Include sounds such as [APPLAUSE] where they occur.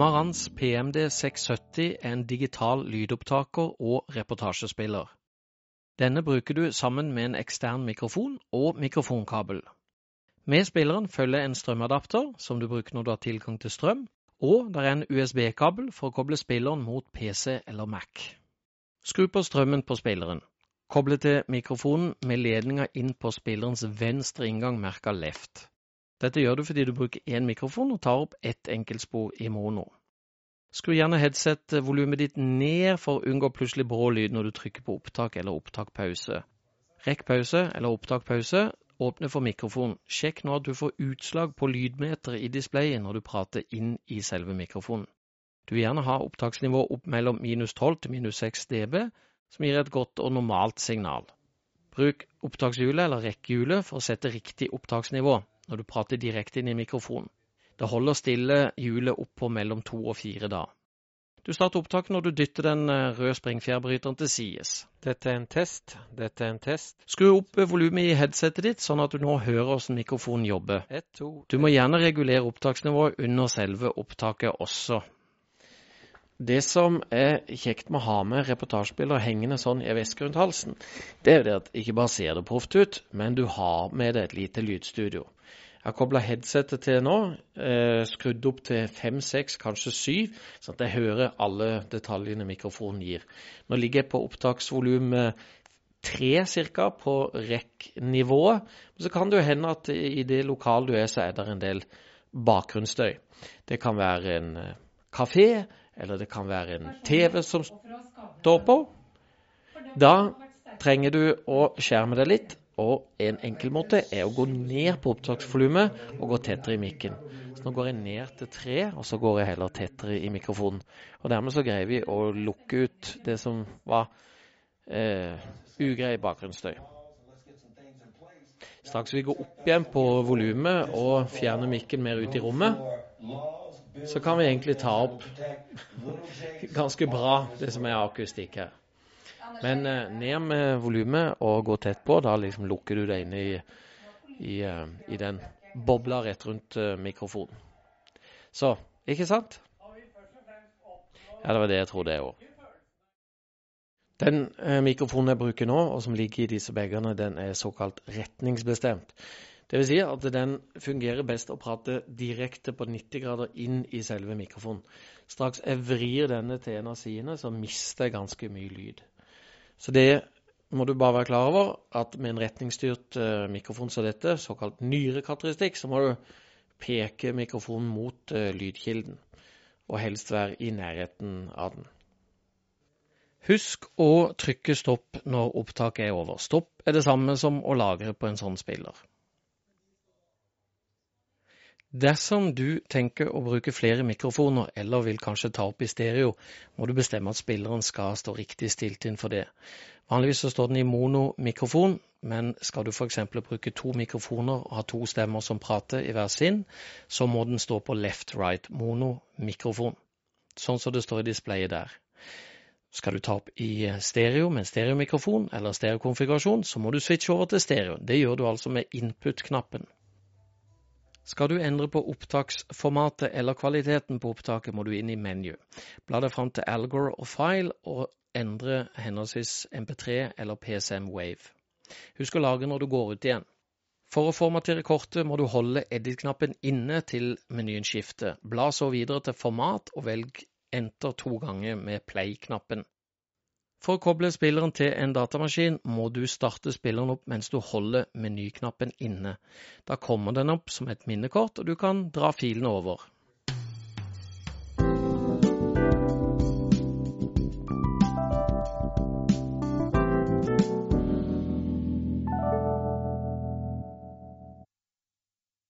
Marantz PMD 670 er en digital lydopptaker og reportasjespiller. Denne bruker du sammen med en ekstern mikrofon og mikrofonkabel. Med spilleren følger en strømadapter som du bruker når du har tilgang til strøm, og det er en USB-kabel for å koble spilleren mot PC eller Mac. Skru på strømmen på spilleren. Koble til mikrofonen med ledninga inn på spillerens venstre inngang merka left. Dette gjør du fordi du bruker én mikrofon og tar opp ett enkeltspor i mono. Skru gjerne headset-volumet ditt ned for å unngå plutselig brå lyd når du trykker på opptak eller opptakpause. Rekk pause eller opptak-pause. Åpne for mikrofon. Sjekk nå at du får utslag på lydmeteret i displayet når du prater inn i selve mikrofonen. Du vil gjerne ha opptaksnivå opp mellom minus 12 til minus 6 dB, som gir et godt og normalt signal. Bruk opptakshjulet eller rekkehjulet for å sette riktig opptaksnivå når du prater direkte inn i mikrofonen. Det holder stille hjulet opp på mellom to og fire da. Du starter opptaket når du dytter den røde springfjærbryteren til sides. Dette er en test. Dette er en test. Skru opp volumet i headsetet ditt, sånn at du nå hører hvordan mikrofonen jobber. Et, to Du må gjerne regulere opptaksnivået under selve opptaket også. Det som er kjekt med å ha med reportasjebilder hengende sånn i veske rundt halsen, det er jo det at ikke bare ser det proft ut, men du har med deg et lite lydstudio. Jeg har kobla headsetet til nå, eh, skrudd opp til fem, seks, kanskje syv, sånn at jeg hører alle detaljene mikrofonen gir. Nå ligger jeg på opptaksvolum tre ca. på rekk-nivået. Så kan det jo hende at i det lokalet du er, så er det en del bakgrunnsstøy. Det kan være en kafé, eller det kan være en TV som står på. Da trenger du å skjerme deg litt. Og en enkel måte er å gå ned på opptaksvolumet og gå tettere i mikken. Så nå går jeg ned til tre, og så går jeg heller tettere i mikrofonen. Og dermed så greier vi å lukke ut det som var eh, ugrei bakgrunnsstøy. Straks vi går opp igjen på volumet og fjerner mikken mer ut i rommet, så kan vi egentlig ta opp [LAUGHS] ganske bra det som er akustikk her. Men eh, ned med volumet og gå tett på. Da liksom lukker du deg inne i, i, uh, i den bobla rett rundt uh, mikrofonen. Så, ikke sant? Ja, det var det jeg trodde, jeg òg. Den mikrofonen jeg bruker nå, og som ligger i disse bagene, den er såkalt retningsbestemt. Dvs. Si at den fungerer best å prate direkte på 90 grader inn i selve mikrofonen. Straks jeg vrir denne til en av sidene, så mister jeg ganske mye lyd. Så det må du bare være klar over, at med en retningsstyrt uh, mikrofon som dette, såkalt nyrekarakteristikk, så må du peke mikrofonen mot uh, lydkilden, og helst være i nærheten av den. Husk å trykke stopp når opptaket er over. Stopp er det samme som å lagre på en sånn spiller. Dersom du tenker å bruke flere mikrofoner, eller vil kanskje ta opp i stereo, må du bestemme at spilleren skal stå riktig stilt inn for det. Vanligvis så står den i monomikrofon, men skal du f.eks. bruke to mikrofoner og ha to stemmer som prater i hver sin, så må den stå på left-right monomikrofon, sånn som det står i displayet der. Skal du ta opp i stereo med en stereomikrofon eller stereokonfigurasjon, så må du switche over til stereo. Det gjør du altså med input-knappen. Skal du endre på opptaksformatet eller kvaliteten på opptaket, må du inn i menu. Bla deg fram til Algor og File og endre henholdsvis MP3 eller PSM Wave. Husk å lagre når du går ut igjen. For å formatere kortet må du holde edit-knappen inne til menyen skifter. Bla så videre til format og velg enter to ganger med play-knappen. For å koble spilleren til en datamaskin må du starte spilleren opp mens du holder menyknappen inne. Da kommer den opp som et minnekort, og du kan dra filene over.